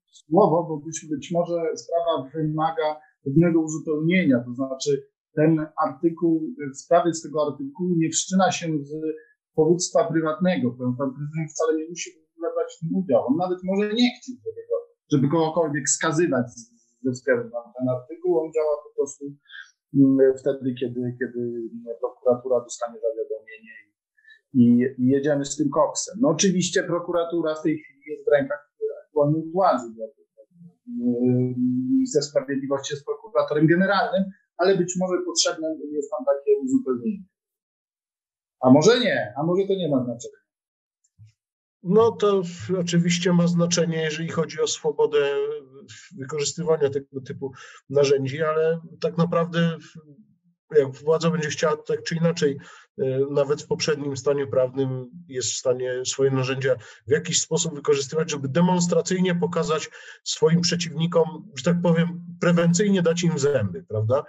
Słowo, bo być, być może sprawa wymaga pewnego uzupełnienia, to znaczy ten artykuł, sprawy z tego artykułu nie wszczyna się z powództwa prywatnego. Pan prezydent wcale nie musi brać w tym udział. On nawet może nie chcieć, żeby, go, żeby kogokolwiek skazywać ze względu na ten artykuł. On działa po prostu mm, wtedy, kiedy, kiedy prokuratura dostanie zawiadomienie i, i jedziemy z tym koksem. No oczywiście prokuratura w tej chwili jest w rękach aktualnej władzy. Minister Sprawiedliwości jest prokuratorem generalnym, ale być może potrzebne jest tam takie uzupełnienie. A może nie, a może to nie ma znaczenia. No to oczywiście ma znaczenie, jeżeli chodzi o swobodę wykorzystywania tego typu narzędzi, ale tak naprawdę jak władza będzie chciała tak czy inaczej, e, nawet w poprzednim stanie prawnym jest w stanie swoje narzędzia w jakiś sposób wykorzystywać, żeby demonstracyjnie pokazać swoim przeciwnikom, że tak powiem, prewencyjnie dać im zęby, prawda?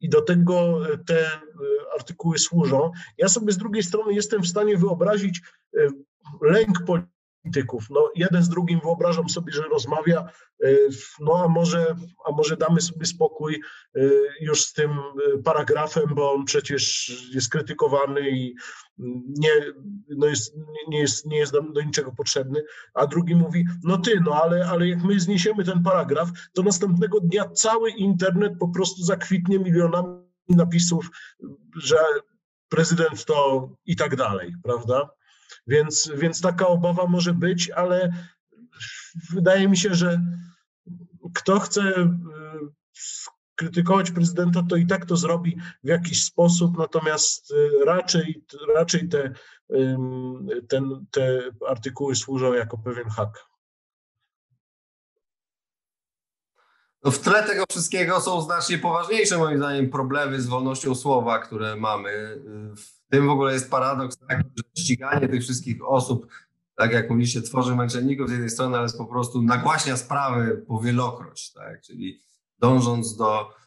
I do tego e, te e, artykuły służą. Ja sobie z drugiej strony jestem w stanie wyobrazić e, lęk polityków. No, jeden z drugim wyobrażam sobie, że rozmawia, no a może, a może damy sobie spokój już z tym paragrafem, bo on przecież jest krytykowany i nie, no jest, nie, jest, nie jest do, do, niczego potrzebny, a drugi mówi, no ty, no ale, ale jak my zniesiemy ten paragraf, to następnego dnia cały internet po prostu zakwitnie milionami napisów, że prezydent to i tak dalej, prawda? Więc, więc taka obawa może być, ale wydaje mi się, że kto chce y, krytykować prezydenta, to i tak to zrobi w jakiś sposób, natomiast y, raczej, raczej te, ten, te artykuły służą jako pewien hak. No w tle tego wszystkiego są znacznie poważniejsze, moim zdaniem, problemy z wolnością słowa, które mamy. W tym w ogóle jest paradoks taki, że ściganie tych wszystkich osób, tak jak mówiliście, tworzy męczenników z jednej strony, ale po prostu nagłaśnia sprawy powielokroć, tak? Czyli dążąc do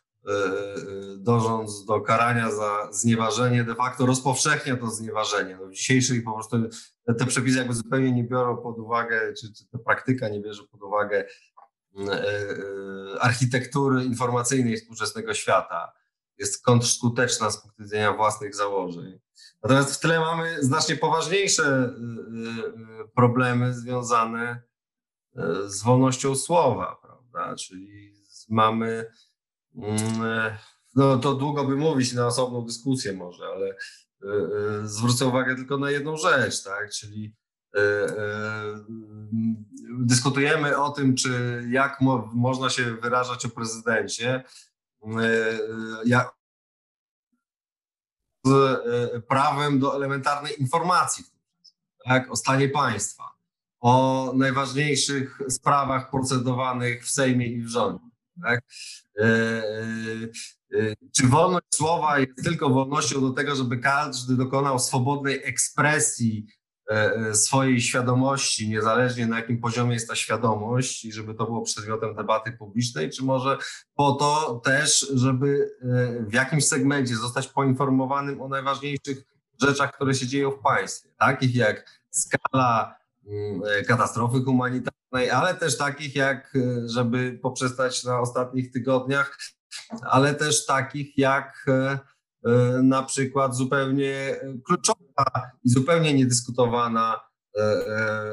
dążąc do karania za znieważenie, de facto rozpowszechnia to znieważenie. No w po prostu te, te przepisy jakby zupełnie nie biorą pod uwagę, czy, czy ta praktyka nie bierze pod uwagę architektury informacyjnej współczesnego świata. Jest kontrskuteczna z punktu widzenia własnych założeń. Natomiast w tle mamy znacznie poważniejsze problemy związane z wolnością słowa, prawda? Czyli mamy Mm, no to długo by mówić na osobną dyskusję może, ale e, e, zwrócę uwagę tylko na jedną rzecz, tak, czyli e, dyskutujemy o tym, czy jak mo można się wyrażać o prezydencie, z prawem do elementarnej informacji, tak, o stanie państwa, o najważniejszych sprawach procedowanych w Sejmie i w rządzie. Tak? E, e, e, czy wolność słowa jest tylko wolnością do tego, żeby każdy dokonał swobodnej ekspresji swojej świadomości, niezależnie na jakim poziomie jest ta świadomość, i żeby to było przedmiotem debaty publicznej, czy może po to też, żeby w jakimś segmencie zostać poinformowanym o najważniejszych rzeczach, które się dzieją w państwie, takich jak skala mm, katastrofy humanitarnej, ale też takich jak, e, żeby poprzestać na ostatnich tygodniach, ale też takich jak e, e, na przykład zupełnie kluczowa i zupełnie niedyskutowana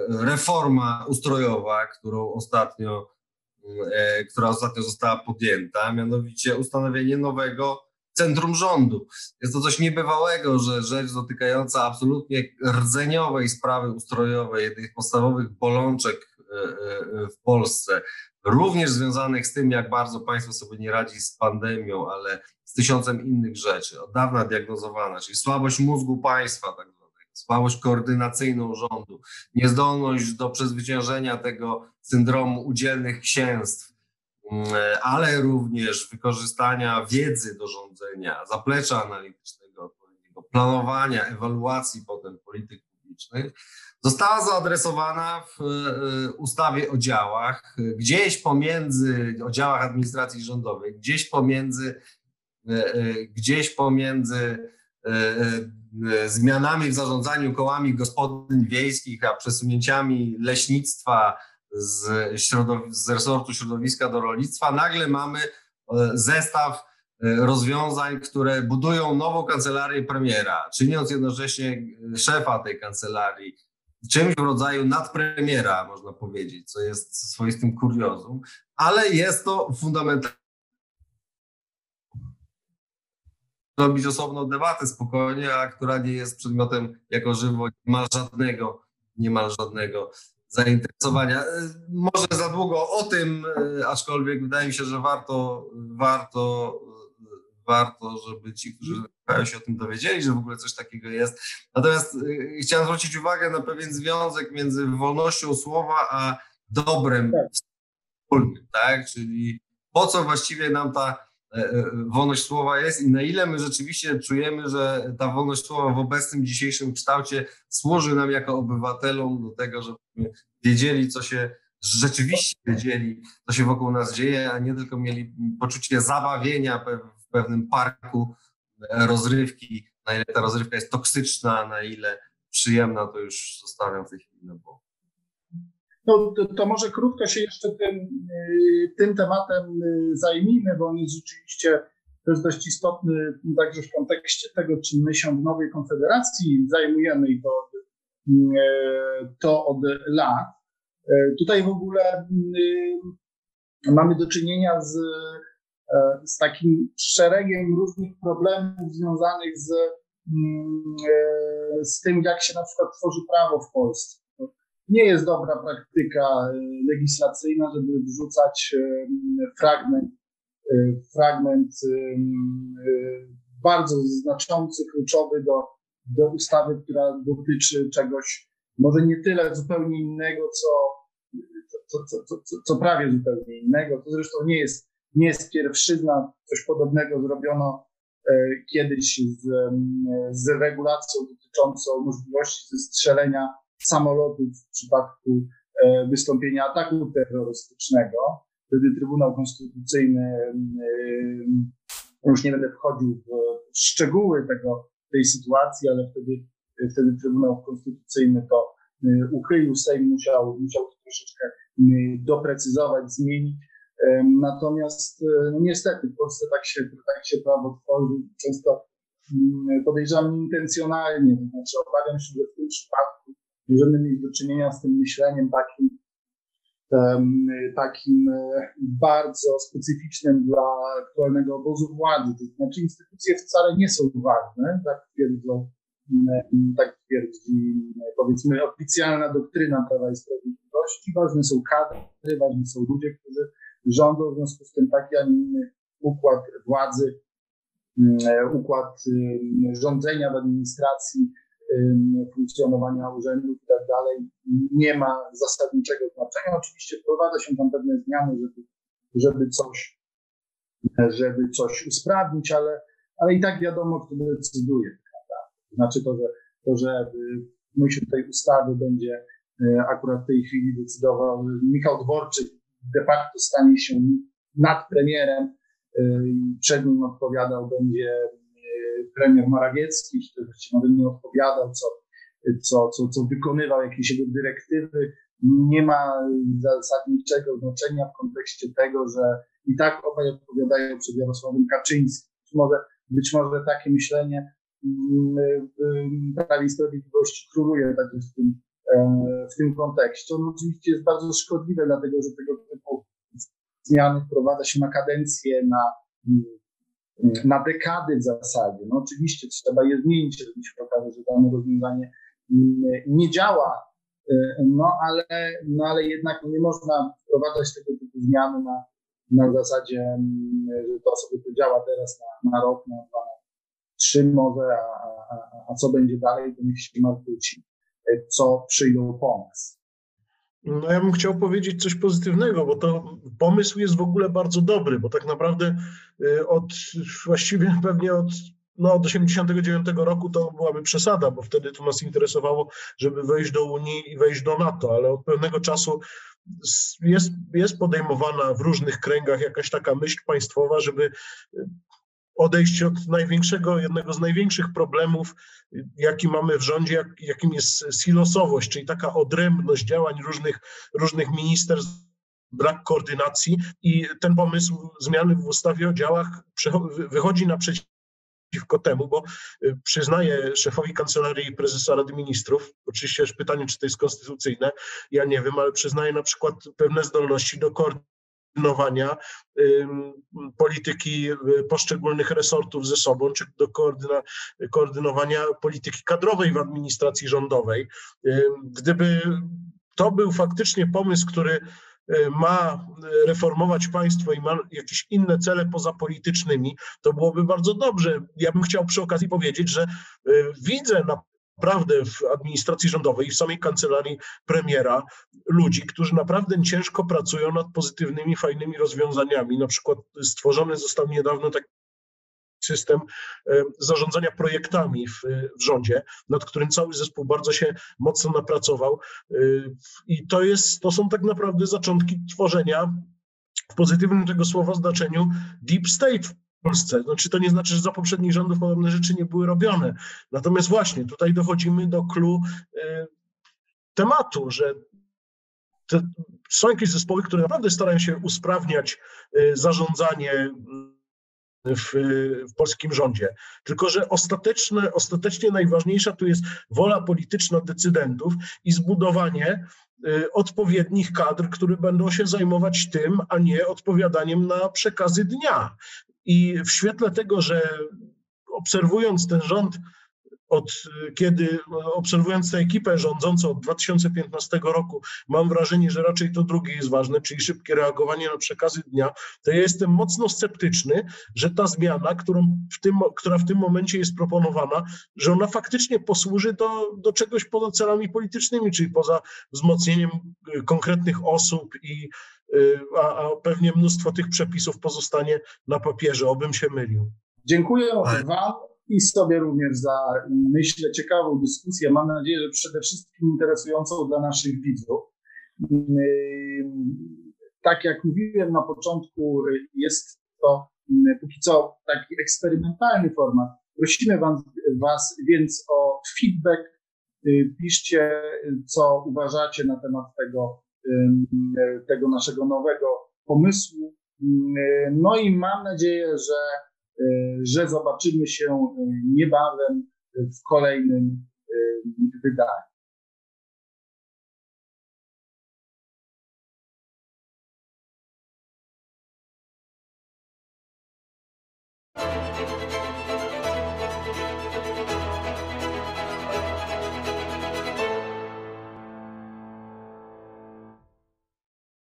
reforma ustrojowa, którą ostatnio, która ostatnio została podjęta, mianowicie ustanowienie nowego centrum rządu. Jest to coś niebywałego, że rzecz dotykająca absolutnie rdzeniowej sprawy ustrojowej, jednej z podstawowych bolączek w Polsce, również związanych z tym, jak bardzo państwo sobie nie radzi z pandemią, ale z tysiącem innych rzeczy, od dawna diagnozowana, czyli słabość mózgu państwa, tak słabość koordynacyjną rządu, niezdolność do przezwyciężenia tego syndromu udzielnych księstw, mm, ale również wykorzystania wiedzy do rządzenia, zaplecza analitycznego, planowania, ewaluacji potem polityk publicznych, została zaadresowana w e, ustawie o działach, gdzieś pomiędzy, o działach administracji rządowej, gdzieś pomiędzy, e, e, gdzieś pomiędzy zmianami w zarządzaniu kołami gospodyń wiejskich, a przesunięciami leśnictwa z, z resortu środowiska do rolnictwa, nagle mamy zestaw rozwiązań, które budują nową kancelarię premiera, czyniąc jednocześnie szefa tej kancelarii czymś w rodzaju nadpremiera, można powiedzieć, co jest swoistym kuriozum, ale jest to fundamentalne. Robić osobną debatę spokojnie, a która nie jest przedmiotem jako żywo niemal żadnego, niemal żadnego zainteresowania. Może za długo o tym, aczkolwiek wydaje mi się, że warto, warto warto, żeby ci, którzy się o tym dowiedzieli, że w ogóle coś takiego jest. Natomiast y, chciałem zwrócić uwagę na pewien związek między wolnością słowa a dobrem tak. wspólnym, tak? Czyli po co właściwie nam ta e, e, wolność słowa jest i na ile my rzeczywiście czujemy, że ta wolność słowa w obecnym dzisiejszym kształcie służy nam jako obywatelom do tego, żebyśmy wiedzieli, co się rzeczywiście wiedzieli, co się wokół nas dzieje, a nie tylko mieli poczucie zabawienia w pewnym parku rozrywki, na ile ta rozrywka jest toksyczna, na ile przyjemna, to już zostawiam w tej chwili na. No, to, to, może krótko się jeszcze tym, y, tym tematem y, zajmijmy, bo on jest rzeczywiście to jest dość istotny także w kontekście tego, czym my się w Nowej Konfederacji zajmujemy i to, y, to od lat. Tutaj w ogóle mamy do czynienia z z takim szeregiem różnych problemów związanych z, mm, e, z tym, jak się na przykład tworzy prawo w Polsce. Nie jest dobra praktyka e, legislacyjna, żeby wrzucać fragment, fragment bardzo znaczący, kluczowy do, do ustawy, która dotyczy czegoś może nie tyle zupełnie innego, co, co, co, co, co prawie zupełnie innego. To zresztą nie jest nie jest pierwszyzna. Coś podobnego zrobiono e, kiedyś z, z regulacją dotyczącą możliwości zestrzelenia samolotów w przypadku e, wystąpienia ataku terrorystycznego. Wtedy Trybunał Konstytucyjny Już nie będę wchodził w szczegóły tego, tej sytuacji, ale wtedy, wtedy Trybunał Konstytucyjny to uchylił, Sejm musiał, musiał troszeczkę doprecyzować, zmienić. Natomiast no niestety w Polsce tak się, tak się prawo tworzy, często podejrzewam intencjonalnie, to znaczy obawiam się, że w tym przypadku możemy mieć do czynienia z tym myśleniem takim, takim e, bardzo specyficznym dla aktualnego obozu władzy. To znaczy instytucje wcale nie są ważne, tak twierdzą, tak twierdzi powiedzmy oficjalna doktryna Prawa i Sprawiedliwości. Ważne są kadry, ważni są ludzie, którzy rządzą, w związku z tym taki, a nie inny układ władzy, układ rządzenia w administracji funkcjonowania urzędów i tak dalej nie ma zasadniczego znaczenia. Oczywiście wprowadza się tam pewne zmiany, żeby, żeby coś, żeby coś usprawnić, ale, ale i tak wiadomo, kto decyduje. Prawda? Znaczy to, że, to, że w myśl tej ustawy będzie e, akurat w tej chwili decydował Michał Dworczyk, de facto stanie się nad premierem, e, przed nim odpowiadał będzie premier Morawiecki, który właściwie nie odpowiadał, co, co, co, co wykonywał jakieś jego dyrektywy, nie ma zasadniczego znaczenia w kontekście tego, że i tak obaj odpowiadają przed Jarosławem Kaczyńskim. Być może, być może takie myślenie w Prawie i Sprawiedliwości króluje także w tym, w tym kontekście. On oczywiście jest bardzo szkodliwe, dlatego że tego typu zmiany wprowadza się na kadencję, na na dekady w zasadzie. No oczywiście trzeba je zmienić, jeżeli się okaże, że dane rozwiązanie mm, nie działa, y, no ale, no ale jednak nie można wprowadzać tego typu zmiany na, na zasadzie, mm, że to sobie to działa teraz na, na rok, na dwa, trzy może, a, a, a co będzie dalej, to niech się martwi co przyjdą po nas. No ja bym chciał powiedzieć coś pozytywnego, bo to pomysł jest w ogóle bardzo dobry, bo tak naprawdę y, od właściwie pewnie od no, od 89 roku to byłaby przesada, bo wtedy to nas interesowało, żeby wejść do Unii i wejść do NATO, ale od pewnego czasu jest, jest podejmowana w różnych kręgach jakaś taka myśl państwowa, żeby odejść od największego, jednego z największych problemów, jaki mamy w rządzie, jak, jakim jest silosowość, czyli taka odrębność działań różnych, różnych ministerstw, brak koordynacji. I ten pomysł zmiany w ustawie o działach wychodzi naprzeciw przeciwko temu, bo y, przyznaję szefowi kancelarii prezesa Rady Ministrów, oczywiście pytanie, czy to jest konstytucyjne, ja nie wiem, ale przyznaję na przykład pewne zdolności do koordynacji koordynowania polityki y, poszczególnych resortów ze sobą, czy do koordynowania polityki kadrowej w administracji rządowej. Gdyby to był faktycznie pomysł, który y, ma reformować państwo i ma jakieś inne cele pozapolitycznymi, to byłoby bardzo dobrze. Ja bym chciał przy okazji powiedzieć, że y, widzę na naprawdę w administracji rządowej w samej kancelarii premiera ludzi, którzy naprawdę ciężko pracują nad pozytywnymi, fajnymi rozwiązaniami. Na przykład stworzony został niedawno taki system e, zarządzania projektami w, w, rządzie, nad którym cały zespół bardzo się mocno napracował. E, I to, jest, to są tak naprawdę zaczątki tworzenia w pozytywnym tego słowa znaczeniu deep state Polsce. Znaczy, to nie znaczy, że za poprzednich rządów podobne rzeczy nie były robione. Natomiast właśnie tutaj dochodzimy do clue y, tematu, że te, są jakieś zespoły, które naprawdę starają się usprawniać y, zarządzanie w, w, polskim rządzie. Tylko, że ostateczne, ostatecznie najważniejsza tu jest wola polityczna decydentów i zbudowanie y, odpowiednich kadr, które będą się zajmować tym, a nie odpowiadaniem na przekazy dnia. I w świetle tego, że obserwując ten rząd, od kiedy obserwując tę ekipę rządzącą od 2015 roku, mam wrażenie, że raczej to drugie jest ważne, czyli szybkie reagowanie na przekazy dnia, to ja jestem mocno sceptyczny, że ta zmiana, którą w tym, która w tym momencie jest proponowana, że ona faktycznie posłuży do, do czegoś poza celami politycznymi, czyli poza wzmocnieniem konkretnych osób i a, a pewnie mnóstwo tych przepisów pozostanie na papierze, obym się mylił. Dziękuję Wam i sobie również za, myślę, ciekawą dyskusję. Mam nadzieję, że przede wszystkim interesującą dla naszych widzów. Y, tak jak mówiłem na początku, jest to mm, póki co taki eksperymentalny format. Prosimy was, was więc o feedback. Y, Piszcie, y, co uważacie na temat tego, y, tego naszego nowego pomysłu. No i mam nadzieję, że, y, że zobaczymy się y, niebawem w kolejnym wydaniu.